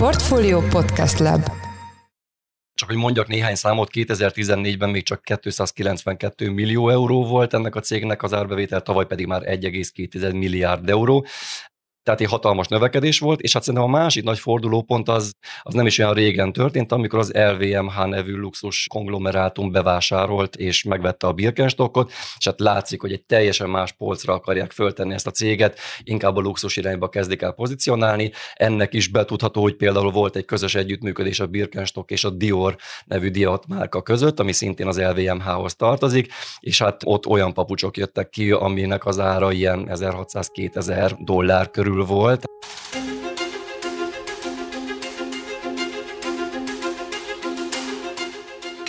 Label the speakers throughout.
Speaker 1: Portfolio Podcast Lab.
Speaker 2: Csak hogy mondjak néhány számot, 2014-ben még csak 292 millió euró volt ennek a cégnek az árbevétel, tavaly pedig már 1,2 milliárd euró tehát egy hatalmas növekedés volt, és hát szerintem a másik nagy fordulópont az, az nem is olyan régen történt, amikor az LVMH nevű luxus konglomerátum bevásárolt és megvette a Birkenstockot, és hát látszik, hogy egy teljesen más polcra akarják föltenni ezt a céget, inkább a luxus irányba kezdik el pozícionálni. Ennek is betudható, hogy például volt egy közös együttműködés a Birkenstock és a Dior nevű diat márka között, ami szintén az LVMH-hoz tartozik, és hát ott olyan papucsok jöttek ki, aminek az ára ilyen 1600-2000 dollár körül körül volt.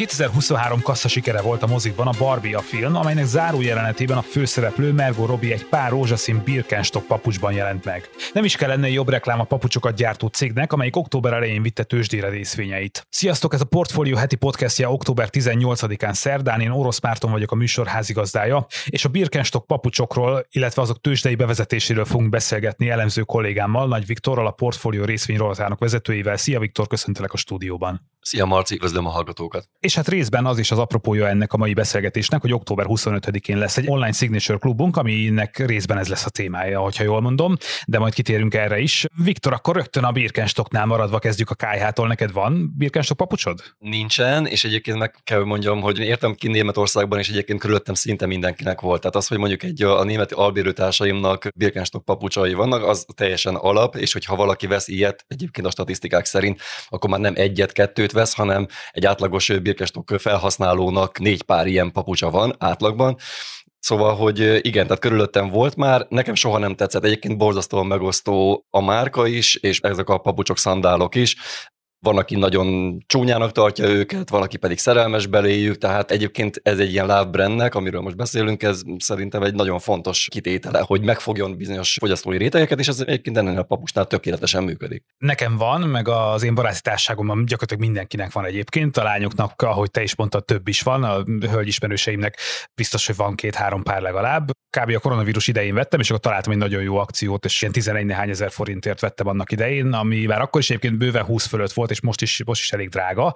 Speaker 3: 2023 kassza sikere volt a mozikban a Barbie a film, amelynek záró jelenetében a főszereplő Mergo Robbie egy pár rózsaszín Birkenstock papucsban jelent meg. Nem is kell lenne jobb reklám a papucsokat gyártó cégnek, amelyik október elején vitte tőzsdére részvényeit. Sziasztok, ez a Portfolio heti podcastja október 18-án szerdán, én Orosz Márton vagyok a műsor házigazdája, és a Birkenstock papucsokról, illetve azok tőzsdei bevezetéséről fogunk beszélgetni elemző kollégámmal, Nagy Viktorral, a Portfolio részvényrolatának vezetőjével. Szia Viktor, köszöntelek a stúdióban.
Speaker 2: Szia Marci, üdvözlöm a hallgatókat.
Speaker 3: És hát részben az is az apropója ennek a mai beszélgetésnek, hogy október 25-én lesz egy online signature klubunk, aminek részben ez lesz a témája, hogyha jól mondom, de majd kitérünk erre is. Viktor, akkor rögtön a Birkenstocknál maradva kezdjük a kájhától. Neked van Birkenstock papucsod?
Speaker 2: Nincsen, és egyébként meg kell mondjam, hogy értem ki Németországban, és egyébként körülöttem szinte mindenkinek volt. Tehát az, hogy mondjuk egy a német albérőtársaimnak Birkenstock papucsai vannak, az teljesen alap, és hogyha valaki vesz ilyet, egyébként a statisztikák szerint, akkor már nem egyet, kettőt vesz, hanem egy átlagos Birkenstock felhasználónak négy pár ilyen papucsa van átlagban, Szóval, hogy igen, tehát körülöttem volt már, nekem soha nem tetszett, egyébként borzasztóan megosztó a márka is, és ezek a papucsok, szandálok is, van, aki nagyon csúnyának tartja őket, valaki pedig szerelmes beléjük, tehát egyébként ez egy ilyen lábbrendnek, amiről most beszélünk, ez szerintem egy nagyon fontos kitétele, hogy megfogjon bizonyos fogyasztói rétegeket, és ez egyébként ennél a papusnál tökéletesen működik.
Speaker 3: Nekem van, meg az én baráti társágomban gyakorlatilag mindenkinek van egyébként, a lányoknak, ahogy te is mondtad, több is van, a hölgyismerőseimnek biztos, hogy van két-három pár legalább. Kb. a koronavírus idején vettem, és akkor találtam egy nagyon jó akciót, és ilyen 11 néhány ezer forintért vettem annak idején, ami már akkor is egyébként bőven 20 fölött volt, és most is, most is elég drága.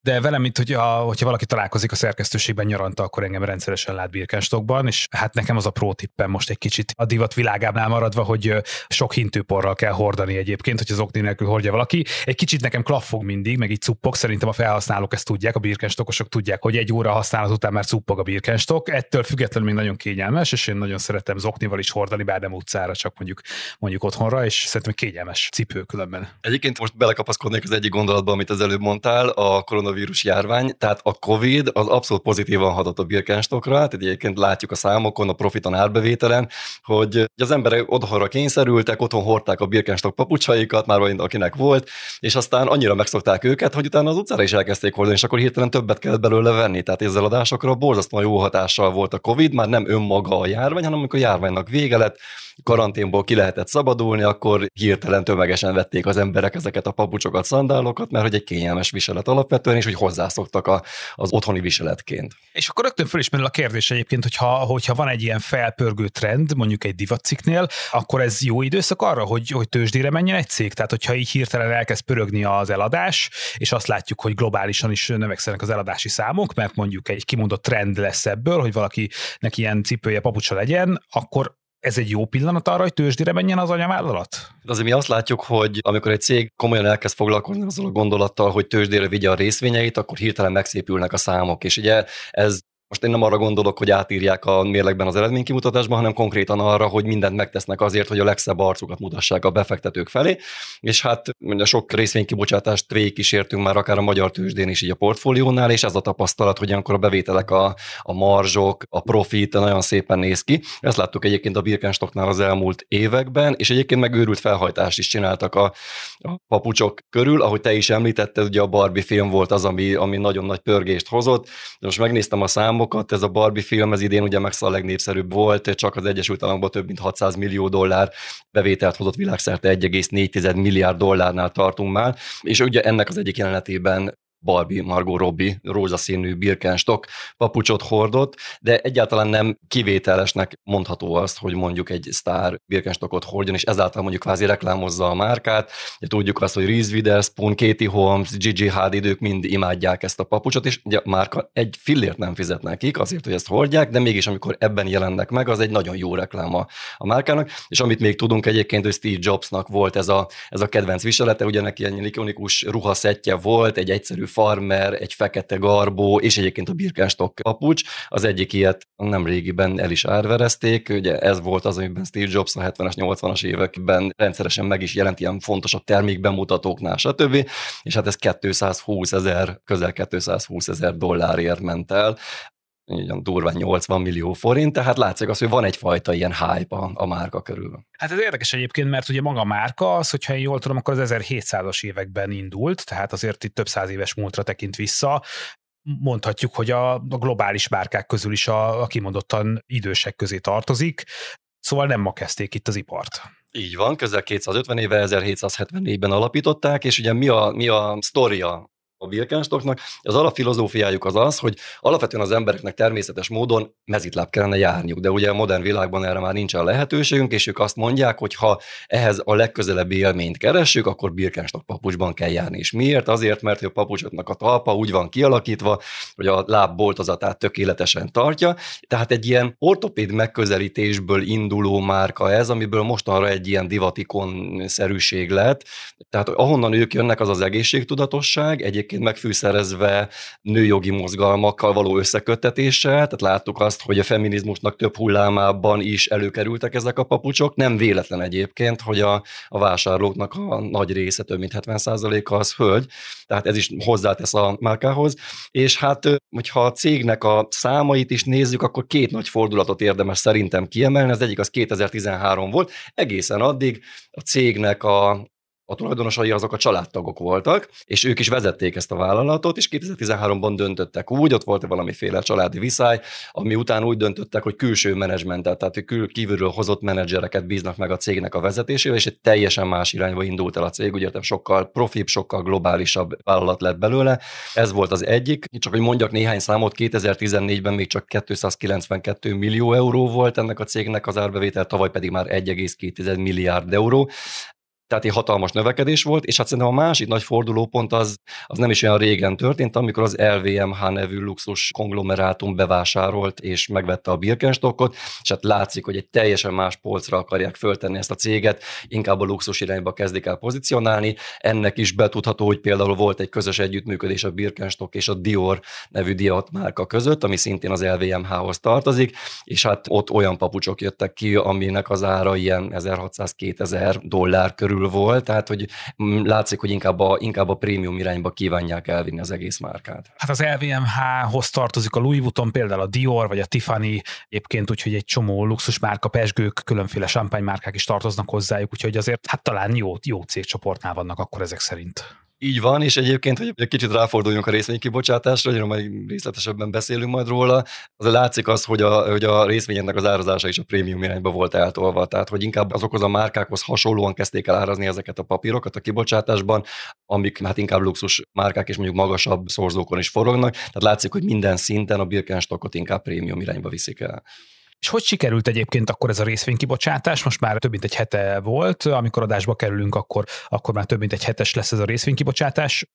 Speaker 3: De velem, mint hogyha, hogyha valaki találkozik a szerkesztőségben nyaranta, akkor engem rendszeresen lát Birkenstockban, és hát nekem az a pro tippem most egy kicsit a divat világánál maradva, hogy sok hintőporral kell hordani egyébként, hogy az okni nélkül hordja valaki. Egy kicsit nekem klaffog mindig, meg így cuppog, szerintem a felhasználók ezt tudják, a birkenstockosok tudják, hogy egy óra használat után már cuppog a birkenstock. Ettől függetlenül még nagyon kényelmes, és én nagyon szeretem zoknival is hordani, bár nem utcára, csak mondjuk mondjuk otthonra, és szerintem kényelmes cipő különben.
Speaker 2: Egyébként most belekapaszkodnék az egyik gondolatban, amit az előbb mondtál, a koronavírus járvány, tehát a COVID az abszolút pozitívan hatott a Birkenstockra, tehát egyébként látjuk a számokon, a profiton árbevételen, hogy az emberek otthonra kényszerültek, otthon hordták a Birkenstock papucsaikat, már olyan, akinek volt, és aztán annyira megszokták őket, hogy utána az utcára is elkezdték hordani, és akkor hirtelen többet kellett belőle venni. Tehát ezzel adásokra borzasztóan jó hatással volt a COVID, már nem önmaga a járvány, hanem amikor a járványnak vége lett, karanténból ki lehetett szabadulni, akkor hirtelen tömegesen vették az emberek ezeket a papucsokat, szandálokat, mert hogy egy kényelmes viselet alapvetően, és hogy hozzászoktak a, az otthoni viseletként.
Speaker 3: És akkor rögtön föl is a kérdés egyébként, hogyha, hogyha van egy ilyen felpörgő trend, mondjuk egy divatciknél, akkor ez jó időszak arra, hogy, hogy tőzsdére menjen egy cég? Tehát, hogyha így hirtelen elkezd pörögni az eladás, és azt látjuk, hogy globálisan is növekszenek az eladási számok, mert mondjuk egy kimondott trend lesz ebből, hogy valakinek ilyen cipője, papucsa legyen, akkor ez egy jó pillanat arra, hogy tőzsdire menjen az anyavállalat?
Speaker 2: Azért mi azt látjuk, hogy amikor egy cég komolyan elkezd foglalkozni azzal a gondolattal, hogy tőzsdére vigye a részvényeit, akkor hirtelen megszépülnek a számok. És ugye ez most én nem arra gondolok, hogy átírják a mérlegben az eredménykimutatásban, hanem konkrétan arra, hogy mindent megtesznek azért, hogy a legszebb arcukat mutassák a befektetők felé, és hát mondja, sok részvénykibocsátást végigkísértünk már akár a magyar tőzsdén is így a portfóliónál, és ez a tapasztalat, hogy akkor a bevételek, a, a marzsok, a profit nagyon szépen néz ki. Ezt láttuk egyébként a Birkenstocknál az elmúlt években, és egyébként megőrült felhajtást is csináltak a, a papucsok körül, ahogy te is említetted, ugye a Barbie film volt az, ami, ami nagyon nagy pörgést hozott. De most megnéztem a szám számokat, ez a Barbie film ez idén ugye megszal a legnépszerűbb volt, csak az Egyesült Államokban több mint 600 millió dollár bevételt hozott világszerte 1,4 milliárd dollárnál tartunk már, és ugye ennek az egyik jelenetében Barbie Margot Robbie rózsaszínű Birkenstock papucsot hordott, de egyáltalán nem kivételesnek mondható azt, hogy mondjuk egy sztár Birkenstockot hordjon, és ezáltal mondjuk kvázi reklámozza a márkát. Ugye tudjuk azt, hogy Reese Witherspoon, Katie Holmes, Gigi Hadid, ők mind imádják ezt a papucsot, és ugye a márka egy fillért nem fizet nekik azért, hogy ezt hordják, de mégis amikor ebben jelennek meg, az egy nagyon jó reklám a, a márkának, és amit még tudunk egyébként, hogy Steve Jobsnak volt ez a, ez a kedvenc viselete, ugye neki ilyen ikonikus ruhaszettje volt, egy egyszerű farmer, egy fekete garbó, és egyébként a Birkenstock papucs. Az egyik ilyet nem régiben el is árverezték, ugye ez volt az, amiben Steve Jobs a 70-es, 80-as években rendszeresen meg is jelent ilyen fontosabb termékbemutatóknál, stb. És hát ez 220 ezer, közel 220 ezer dollárért ment el, így durván 80 millió forint, tehát látszik az, hogy van egyfajta ilyen hype a, a márka körül.
Speaker 3: Hát ez érdekes egyébként, mert ugye maga a márka, az, hogyha én jól tudom, akkor az 1700-as években indult, tehát azért itt több száz éves múltra tekint vissza. Mondhatjuk, hogy a, a globális márkák közül is a, a kimondottan idősek közé tartozik, szóval nem ma kezdték itt az ipart.
Speaker 2: Így van, közel 250 éve, 1774-ben alapították, és ugye mi a, mi a sztoria a Birkenstocknak. Az alapfilozófiájuk az az, hogy alapvetően az embereknek természetes módon mezitláb kellene járniuk, de ugye a modern világban erre már nincsen lehetőségünk, és ők azt mondják, hogy ha ehhez a legközelebbi élményt keressük, akkor Birkenstock papucsban kell járni. És miért? Azért, mert a papucsoknak a talpa úgy van kialakítva, hogy a láb boltozatát tökéletesen tartja, tehát egy ilyen ortopéd megközelítésből induló márka ez, amiből mostanra egy ilyen divatikon-szerűség lett. Tehát ahonnan ők jönnek, az az egészségtudatosság, egy egyébként megfűszerezve nőjogi mozgalmakkal való összeköttetéssel, tehát láttuk azt, hogy a feminizmusnak több hullámában is előkerültek ezek a papucsok. Nem véletlen egyébként, hogy a, a vásárlóknak a nagy része, több mint 70%-a az hölgy, tehát ez is hozzátesz a márkához. És hát, hogyha a cégnek a számait is nézzük, akkor két nagy fordulatot érdemes szerintem kiemelni. Az egyik az 2013 volt, egészen addig a cégnek a a tulajdonosai azok a családtagok voltak, és ők is vezették ezt a vállalatot, és 2013-ban döntöttek úgy, ott volt valamiféle családi viszály, ami után úgy döntöttek, hogy külső menedzsmentet, tehát kül kívülről hozott menedzsereket bíznak meg a cégnek a vezetésével, és egy teljesen más irányba indult el a cég, ugye sokkal profibb, sokkal globálisabb vállalat lett belőle. Ez volt az egyik, csak hogy mondjak néhány számot, 2014-ben még csak 292 millió euró volt ennek a cégnek az árbevétel, tavaly pedig már 1,2 milliárd euró tehát egy hatalmas növekedés volt, és hát szerintem a másik nagy fordulópont az, az nem is olyan régen történt, amikor az LVMH nevű luxus konglomerátum bevásárolt és megvette a Birkenstockot, és hát látszik, hogy egy teljesen más polcra akarják föltenni ezt a céget, inkább a luxus irányba kezdik el pozícionálni. Ennek is betudható, hogy például volt egy közös együttműködés a Birkenstock és a Dior nevű diat márka között, ami szintén az LVMH-hoz tartozik, és hát ott olyan papucsok jöttek ki, aminek az ára ilyen 1600-2000 dollár körül körül volt, tehát hogy mm, látszik, hogy inkább a, inkább a prémium irányba kívánják elvinni az egész márkát.
Speaker 3: Hát az LVMH-hoz tartozik a Louis Vuitton, például a Dior vagy a Tiffany, egyébként úgyhogy egy csomó luxus márka, pesgők, különféle márkák is tartoznak hozzájuk, úgyhogy azért hát talán jó, jó cégcsoportnál vannak akkor ezek szerint.
Speaker 2: Így van, és egyébként, hogy egy kicsit ráforduljunk a részvénykibocsátásra, hogy majd részletesebben beszélünk majd róla, az látszik az, hogy a, hogy a részvényeknek az árazása is a prémium irányba volt eltolva, tehát hogy inkább azokhoz a márkákhoz hasonlóan kezdték el árazni ezeket a papírokat a kibocsátásban, amik hát inkább luxus márkák és mondjuk magasabb szorzókon is forognak, tehát látszik, hogy minden szinten a Birkenstockot inkább prémium irányba viszik el.
Speaker 3: És hogy sikerült egyébként akkor ez a részvénykibocsátás? Most már több mint egy hete volt, amikor adásba kerülünk, akkor, akkor már több mint egy hetes lesz ez a részvénykibocsátás.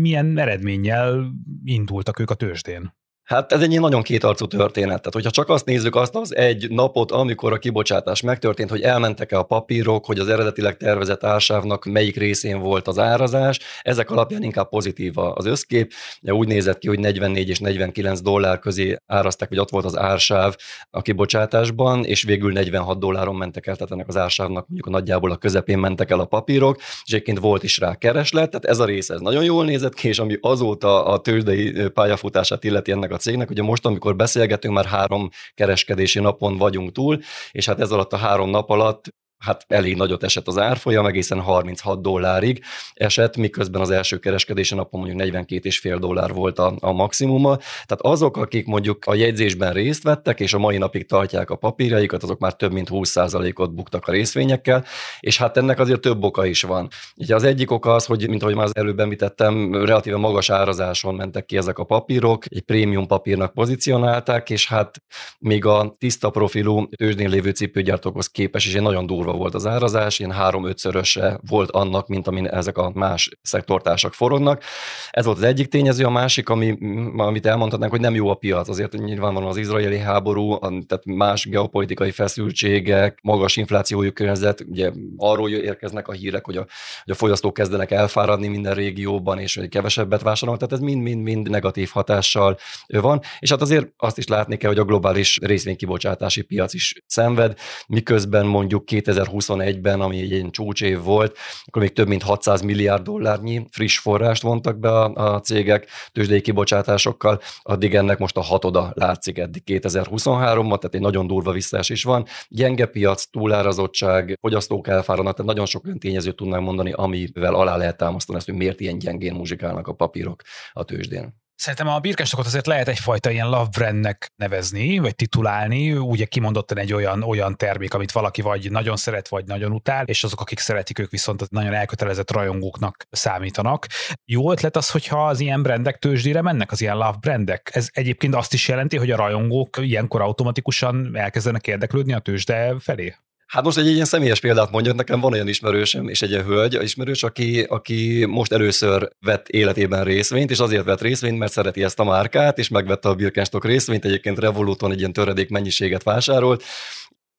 Speaker 3: Milyen eredménnyel indultak ők a tőzsdén?
Speaker 2: Hát ez egy nagyon kétarcú történet. Tehát, hogyha csak azt nézzük, azt az egy napot, amikor a kibocsátás megtörtént, hogy elmentek-e a papírok, hogy az eredetileg tervezett ársávnak melyik részén volt az árazás, ezek alapján inkább pozitív az összkép. Úgy nézett ki, hogy 44 és 49 dollár közé árazták, hogy ott volt az ársáv a kibocsátásban, és végül 46 dolláron mentek el, tehát ennek az ársávnak mondjuk a nagyjából a közepén mentek el a papírok, és egyébként volt is rá kereslet, tehát ez a rész ez nagyon jól nézett ki, és ami azóta a tőzsdei pályafutását illeti ennek a cégnek. Ugye most, amikor beszélgetünk, már három kereskedési napon vagyunk túl, és hát ez alatt a három nap alatt hát elég nagyot esett az árfolyam, egészen 36 dollárig esett, miközben az első kereskedési napon mondjuk 42,5 dollár volt a, a maximuma. Tehát azok, akik mondjuk a jegyzésben részt vettek, és a mai napig tartják a papírjaikat, azok már több mint 20%-ot buktak a részvényekkel, és hát ennek azért több oka is van. Ugye az egyik oka az, hogy, mint ahogy már az előbb említettem, relatíve magas árazáson mentek ki ezek a papírok, egy prémium papírnak pozícionálták, és hát még a tiszta profilú tőzsdén lévő cipőgyártókhoz képes is egy nagyon durva volt az árazás, ilyen három-ötszöröse volt annak, mint amin ezek a más szektortársak forognak. Ez volt az egyik tényező, a másik, ami, amit elmondhatnánk, hogy nem jó a piac. Azért nyilvánvalóan az izraeli háború, tehát más geopolitikai feszültségek, magas inflációjú környezet, ugye arról érkeznek a hírek, hogy a, hogy a fogyasztók kezdenek elfáradni minden régióban, és hogy kevesebbet vásárolnak, tehát ez mind-mind-mind negatív hatással van. És hát azért azt is látni kell, hogy a globális részvénykibocsátási piac is szenved, miközben mondjuk 2021-ben, ami egy ilyen csúcsév volt, akkor még több mint 600 milliárd dollárnyi friss forrást vontak be a, a cégek tőzsdei kibocsátásokkal, addig ennek most a hatoda látszik eddig 2023-ban, tehát egy nagyon durva visszaesés van. Gyenge piac, túlárazottság, fogyasztók elfáradnak, tehát nagyon sok olyan tényezőt tudnánk mondani, amivel alá lehet támasztani ezt, hogy miért ilyen gyengén muzsikálnak a papírok a tőzsdén.
Speaker 3: Szerintem a birkásokot azért lehet egyfajta ilyen love brandnek nevezni, vagy titulálni, ugye kimondottan egy olyan, olyan termék, amit valaki vagy nagyon szeret, vagy nagyon utál, és azok, akik szeretik, ők viszont nagyon elkötelezett rajongóknak számítanak. Jó ötlet az, hogyha az ilyen brandek tőzsdére mennek, az ilyen love brandek. Ez egyébként azt is jelenti, hogy a rajongók ilyenkor automatikusan elkezdenek érdeklődni a tőzsde felé?
Speaker 2: Hát most egy ilyen személyes példát mondjak, nekem van olyan ismerősöm, és egy hölgy, ismerős, aki, aki most először vett életében részvényt, és azért vett részvényt, mert szereti ezt a márkát, és megvette a Birkenstock részvényt, egyébként Revoluton egy ilyen töredék mennyiséget vásárolt,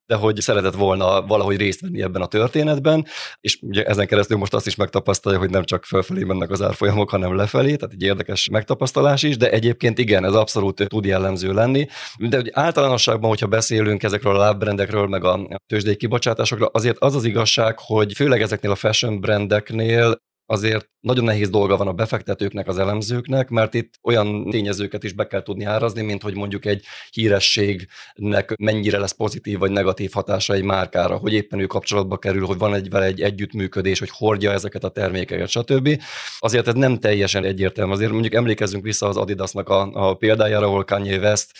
Speaker 2: de hogy szeretett volna valahogy részt venni ebben a történetben, és ugye ezen keresztül most azt is megtapasztalja, hogy nem csak felfelé mennek az árfolyamok, hanem lefelé, tehát egy érdekes megtapasztalás is, de egyébként igen, ez abszolút tud jellemző lenni. De hogy általánosságban, hogyha beszélünk ezekről a lábbrendekről, meg a tőzsdei kibocsátásokról, azért az az igazság, hogy főleg ezeknél a fashion brandeknél azért nagyon nehéz dolga van a befektetőknek, az elemzőknek, mert itt olyan tényezőket is be kell tudni árazni, mint hogy mondjuk egy hírességnek mennyire lesz pozitív vagy negatív hatása egy márkára, hogy éppen ő kapcsolatba kerül, hogy van egy vele egy együttműködés, hogy hordja ezeket a termékeket, stb. Azért ez nem teljesen egyértelmű. Azért mondjuk emlékezzünk vissza az Adidasnak a, a példájára, ahol Kanye West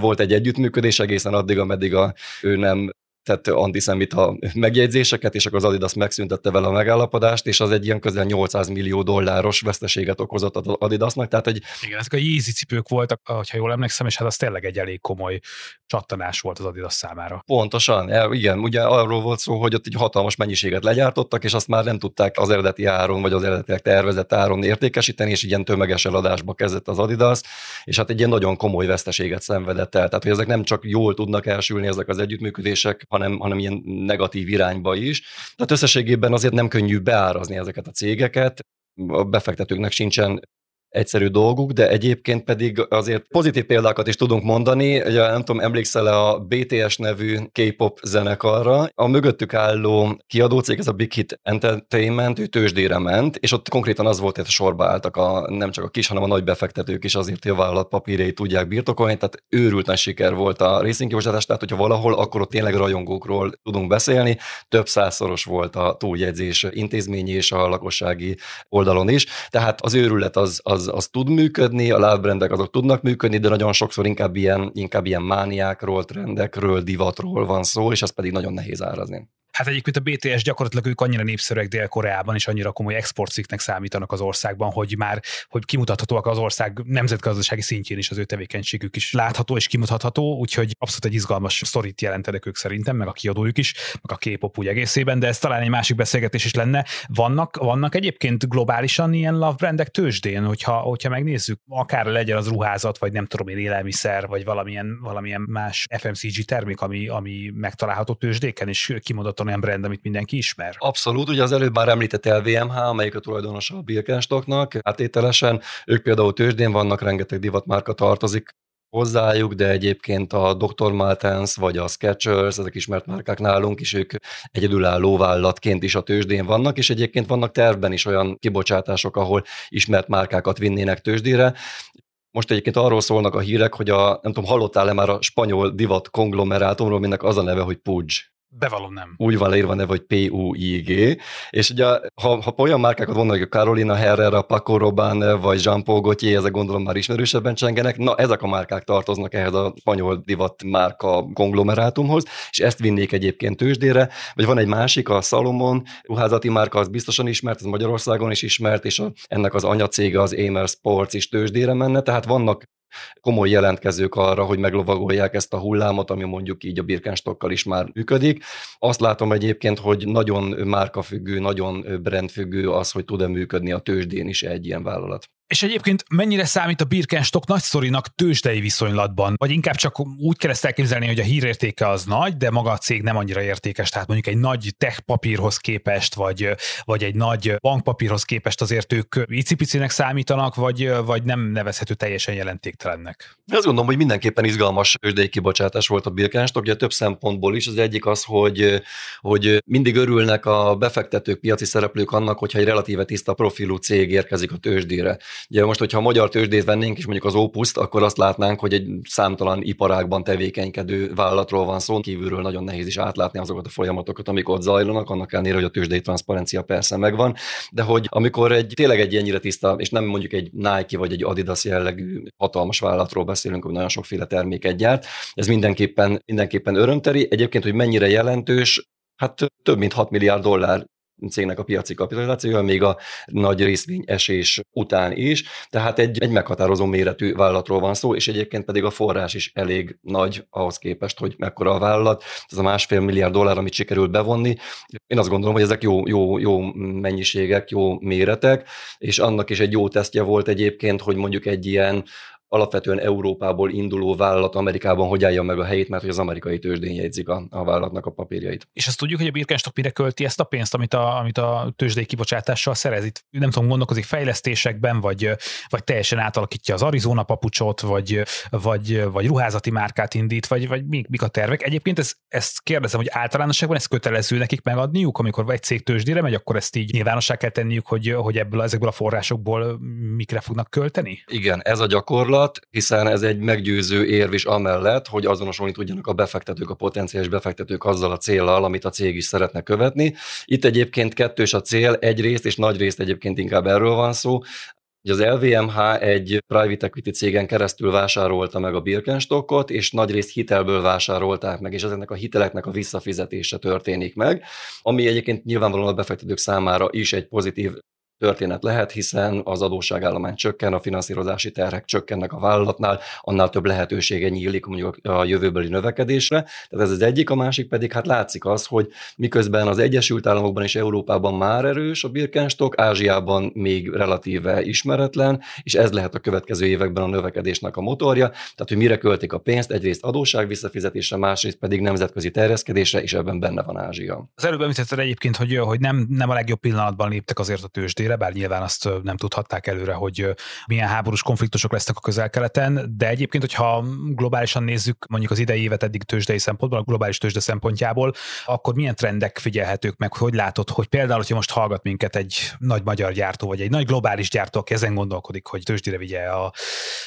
Speaker 2: volt egy együttműködés egészen addig, ameddig a, ő nem tett antiszemita megjegyzéseket, és akkor az Adidas megszüntette vele a megállapodást, és az egy ilyen közel 800 millió dolláros veszteséget okozott az Adidasnak. Tehát egy...
Speaker 3: Igen, ezek a Yeezy cipők voltak, ha jól emlékszem, és hát az tényleg egy elég komoly csattanás volt az Adidas számára.
Speaker 2: Pontosan, igen, ugye arról volt szó, hogy ott egy hatalmas mennyiséget legyártottak, és azt már nem tudták az eredeti áron, vagy az eredetileg tervezett áron értékesíteni, és ilyen tömeges eladásba kezdett az Adidas, és hát egy ilyen nagyon komoly veszteséget szenvedett el. Tehát, hogy ezek nem csak jól tudnak elsülni ezek az együttműködések, hanem, hanem ilyen negatív irányba is. Tehát összességében azért nem könnyű beárazni ezeket a cégeket, a befektetőknek sincsen egyszerű dolguk, de egyébként pedig azért pozitív példákat is tudunk mondani. Ugye nem tudom, emlékszel a BTS nevű K-pop zenekarra. A mögöttük álló kiadócég, ez a Big Hit Entertainment, ő tőzsdére ment, és ott konkrétan az volt, hogy sorba álltak a, nem csak a kis, hanem a nagy befektetők is azért, hogy a vállalat papírjai tudják birtokolni, tehát őrült nagy siker volt a részvénykibocsátás, tehát hogyha valahol, akkor ott tényleg rajongókról tudunk beszélni. Több százszoros volt a túljegyzés intézményi és a lakossági oldalon is, tehát az őrület az, az az, tud működni, a lábbrendek azok tudnak működni, de nagyon sokszor inkább ilyen, inkább ilyen mániákról, trendekről, divatról van szó, és az pedig nagyon nehéz árazni.
Speaker 3: Hát egyébként a BTS gyakorlatilag ők annyira népszerűek Dél-Koreában, és annyira komoly exportciknek számítanak az országban, hogy már hogy kimutathatóak az ország nemzetgazdasági szintjén is az ő tevékenységük is látható és kimutatható, úgyhogy abszolút egy izgalmas sztorit jelentenek ők szerintem, meg a kiadójuk is, meg a K-pop úgy egészében, de ez talán egy másik beszélgetés is lenne. Vannak, vannak egyébként globálisan ilyen love brandek tőzsdén, hogyha, hogyha megnézzük, akár legyen az ruházat, vagy nem tudom én élelmiszer, vagy valamilyen, valamilyen más FMCG termék, ami, ami megtalálható tőzsdéken, és kimondottan olyan brand, amit mindenki ismer.
Speaker 2: Abszolút, ugye az előbb már említett LVMH, amelyik a tulajdonosa a Birkenstocknak, átételesen, ők például tőzsdén vannak, rengeteg divatmárka tartozik hozzájuk, de egyébként a Dr. Martens vagy a Skechers, ezek ismert márkák nálunk is, ők egyedülálló vállalatként is a tőzsdén vannak, és egyébként vannak tervben is olyan kibocsátások, ahol ismert márkákat vinnének tőzsdére. Most egyébként arról szólnak a hírek, hogy a, nem tudom, hallottál-e már a spanyol divat konglomerátumról, aminek az a neve, hogy Puig
Speaker 3: Bevallom nem.
Speaker 2: Úgy van leírva neve, hogy P-U-I-G, és ugye ha, ha olyan márkákat vannak, a Carolina Herrera, Paco Rabanne, vagy Jean Paul Gaultier, ezek gondolom már ismerősebben csengenek, na ezek a márkák tartoznak ehhez a spanyol divat márka konglomerátumhoz, és ezt vinnék egyébként tőzsdére, vagy van egy másik, a Salomon ruházati márka, az biztosan ismert, ez Magyarországon is ismert, és a, ennek az anyacége az Amer Sports is tőzsdére menne, tehát vannak komoly jelentkezők arra, hogy meglovagolják ezt a hullámot, ami mondjuk így a Birkenstockkal is már működik. Azt látom egyébként, hogy nagyon márkafüggő, nagyon brandfüggő az, hogy tud-e működni a tőzsdén is egy ilyen vállalat.
Speaker 3: És egyébként mennyire számít a Birkenstock nagyszorinak tőzsdei viszonylatban? Vagy inkább csak úgy kell ezt elképzelni, hogy a hírértéke az nagy, de maga a cég nem annyira értékes, tehát mondjuk egy nagy tech papírhoz képest, vagy, vagy egy nagy bankpapírhoz képest azért ők icipicinek számítanak, vagy, vagy nem nevezhető teljesen jelentéktelennek?
Speaker 2: Azt gondolom, hogy mindenképpen izgalmas tőzsdei kibocsátás volt a Birkenstock, ugye több szempontból is. Az egyik az, hogy, hogy mindig örülnek a befektetők, piaci szereplők annak, hogyha egy relatíve tiszta profilú cég érkezik a tőzsdére. Ugye most, hogyha a magyar tőzsdét vennénk, és mondjuk az Opuszt, akkor azt látnánk, hogy egy számtalan iparágban tevékenykedő vállalatról van szó, kívülről nagyon nehéz is átlátni azokat a folyamatokat, amik ott zajlanak, annak ellenére, hogy a tőzsdei transzparencia persze megvan, de hogy amikor egy tényleg egy ennyire tiszta, és nem mondjuk egy Nike vagy egy Adidas jellegű hatalmas vállalatról beszélünk, hogy nagyon sokféle terméket gyárt, ez mindenképpen, mindenképpen örömteri. Egyébként, hogy mennyire jelentős, Hát több mint 6 milliárd dollár cégnek a piaci kapitalizációja, még a nagy részvény esés után is, tehát egy, egy meghatározó méretű vállalatról van szó, és egyébként pedig a forrás is elég nagy ahhoz képest, hogy mekkora a vállalat, ez a másfél milliárd dollár, amit sikerült bevonni. Én azt gondolom, hogy ezek jó, jó, jó mennyiségek, jó méretek, és annak is egy jó tesztje volt egyébként, hogy mondjuk egy ilyen alapvetően Európából induló vállalat Amerikában hogy állja meg a helyét, mert hogy az amerikai tőzsdén jegyzik a, a vállalatnak a papírjait.
Speaker 3: És azt tudjuk, hogy a Birkenstock mire költi ezt a pénzt, amit a, amit a tőzsdei kibocsátással szerez? Itt nem tudom, gondolkozik fejlesztésekben, vagy, vagy teljesen átalakítja az Arizona papucsot, vagy, vagy, vagy ruházati márkát indít, vagy, vagy mik, mik a tervek. Egyébként ez, ezt kérdezem, hogy általánosságban ez kötelező nekik megadniuk, amikor egy cég tőzsdére megy, akkor ezt így nyilvánosság kell tenniük, hogy, hogy ebből ezekből a forrásokból mikre fognak költeni?
Speaker 2: Igen, ez a gyakorlat gyakorlat, hiszen ez egy meggyőző érv is amellett, hogy azonosulni tudjanak a befektetők, a potenciális befektetők azzal a céllal, amit a cég is szeretne követni. Itt egyébként kettős a cél, egy részt és nagy részt egyébként inkább erről van szó. Az LVMH egy private equity cégen keresztül vásárolta meg a Birkenstockot, és nagy részt hitelből vásárolták meg, és ezeknek a hiteleknek a visszafizetése történik meg, ami egyébként nyilvánvalóan a befektetők számára is egy pozitív történet lehet, hiszen az adósságállomány csökken, a finanszírozási terhek csökkennek a vállalatnál, annál több lehetősége nyílik mondjuk a jövőbeli növekedésre. Tehát ez az egyik, a másik pedig hát látszik az, hogy miközben az Egyesült Államokban és Európában már erős a Birkenstock, Ázsiában még relatíve ismeretlen, és ez lehet a következő években a növekedésnek a motorja. Tehát, hogy mire költik a pénzt, egyrészt adósság visszafizetésre, másrészt pedig nemzetközi terjeszkedésre, és ebben benne van Ázsia.
Speaker 3: Az előbb említetted egyébként, hogy, hogy nem, nem a legjobb pillanatban léptek azért a tőzsdén tőzsdére, bár nyilván azt nem tudhatták előre, hogy milyen háborús konfliktusok lesznek a közel-keleten, de egyébként, hogyha globálisan nézzük mondjuk az idei évet eddig tőzsdei szempontból, a globális tőzsde szempontjából, akkor milyen trendek figyelhetők meg, hogy látod, hogy például, hogyha most hallgat minket egy nagy magyar gyártó, vagy egy nagy globális gyártó, aki ezen gondolkodik, hogy tőzsdére vigye a,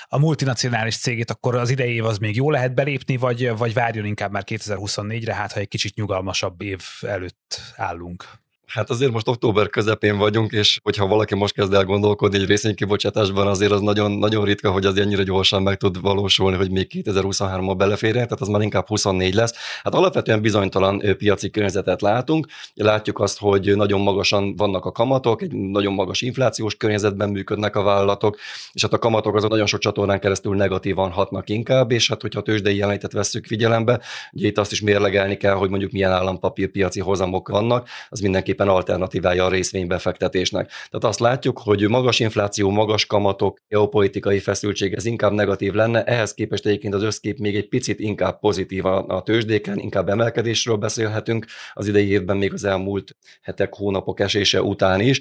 Speaker 3: a multinacionális cégét, akkor az idei év az még jó lehet belépni, vagy, vagy várjon inkább már 2024-re, hát ha egy kicsit nyugalmasabb év előtt állunk.
Speaker 2: Hát azért most október közepén vagyunk, és hogyha valaki most kezd el gondolkodni egy részvénykibocsátásban, azért az nagyon, nagyon ritka, hogy az ennyire gyorsan meg tud valósulni, hogy még 2023-ban beleférjen, tehát az már inkább 24 lesz. Hát alapvetően bizonytalan piaci környezetet látunk. Látjuk azt, hogy nagyon magasan vannak a kamatok, egy nagyon magas inflációs környezetben működnek a vállalatok, és hát a kamatok azok nagyon sok csatornán keresztül negatívan hatnak inkább, és hát hogyha a tőzsdei jelenetet vesszük figyelembe, ugye itt azt is mérlegelni kell, hogy mondjuk milyen állampapírpiaci hozamok vannak, az mindenképp tulajdonképpen alternatívája a részvénybefektetésnek. Tehát azt látjuk, hogy magas infláció, magas kamatok, geopolitikai feszültség, ez inkább negatív lenne, ehhez képest egyébként az összkép még egy picit inkább pozitív a tőzsdéken, inkább emelkedésről beszélhetünk az idei évben még az elmúlt hetek, hónapok esése után is,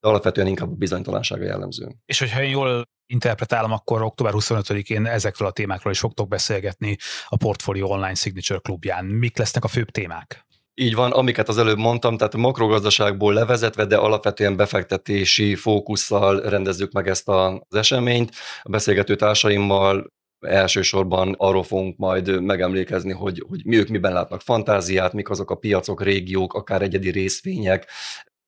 Speaker 2: de alapvetően inkább a bizonytalansága jellemző.
Speaker 3: És hogyha én jól interpretálom, akkor október 25-én ezekről a témákról is fogtok beszélgetni a Portfolio Online Signature klubján. Mik lesznek a főbb témák?
Speaker 2: Így van, amiket az előbb mondtam, tehát makrogazdaságból levezetve, de alapvetően befektetési fókusszal rendezzük meg ezt az eseményt. A beszélgető társaimmal Elsősorban arról fogunk majd megemlékezni, hogy, hogy mi ők miben látnak fantáziát, mik azok a piacok, régiók, akár egyedi részvények,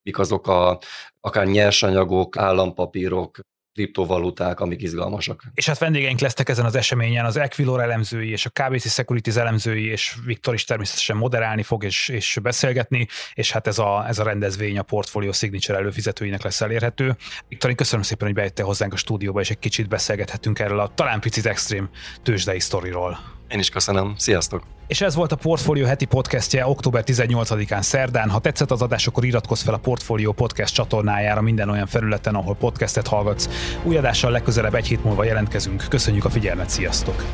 Speaker 2: mik azok a, akár nyersanyagok, állampapírok, kriptovaluták, amik izgalmasak.
Speaker 3: És hát vendégeink lesznek ezen az eseményen az Equilor elemzői és a KBC Securities elemzői, és Viktor is természetesen moderálni fog és, és beszélgetni, és hát ez a, ez a rendezvény a Portfolio Signature előfizetőinek lesz elérhető. Viktor, én köszönöm szépen, hogy bejöttél hozzánk a stúdióba, és egy kicsit beszélgethetünk erről a talán picit extrém tőzsdei sztoriról.
Speaker 2: Én is köszönöm. Sziasztok!
Speaker 3: És ez volt a Portfolio heti podcastje október 18-án szerdán. Ha tetszett az adás, akkor iratkozz fel a Portfolio podcast csatornájára minden olyan felületen, ahol podcastet hallgatsz. Új adással legközelebb egy hét múlva jelentkezünk. Köszönjük a figyelmet, sziasztok!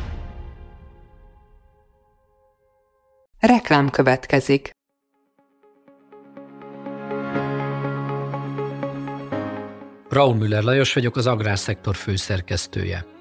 Speaker 1: Reklám következik.
Speaker 4: Braun Müller Lajos vagyok, az agrárszektor főszerkesztője.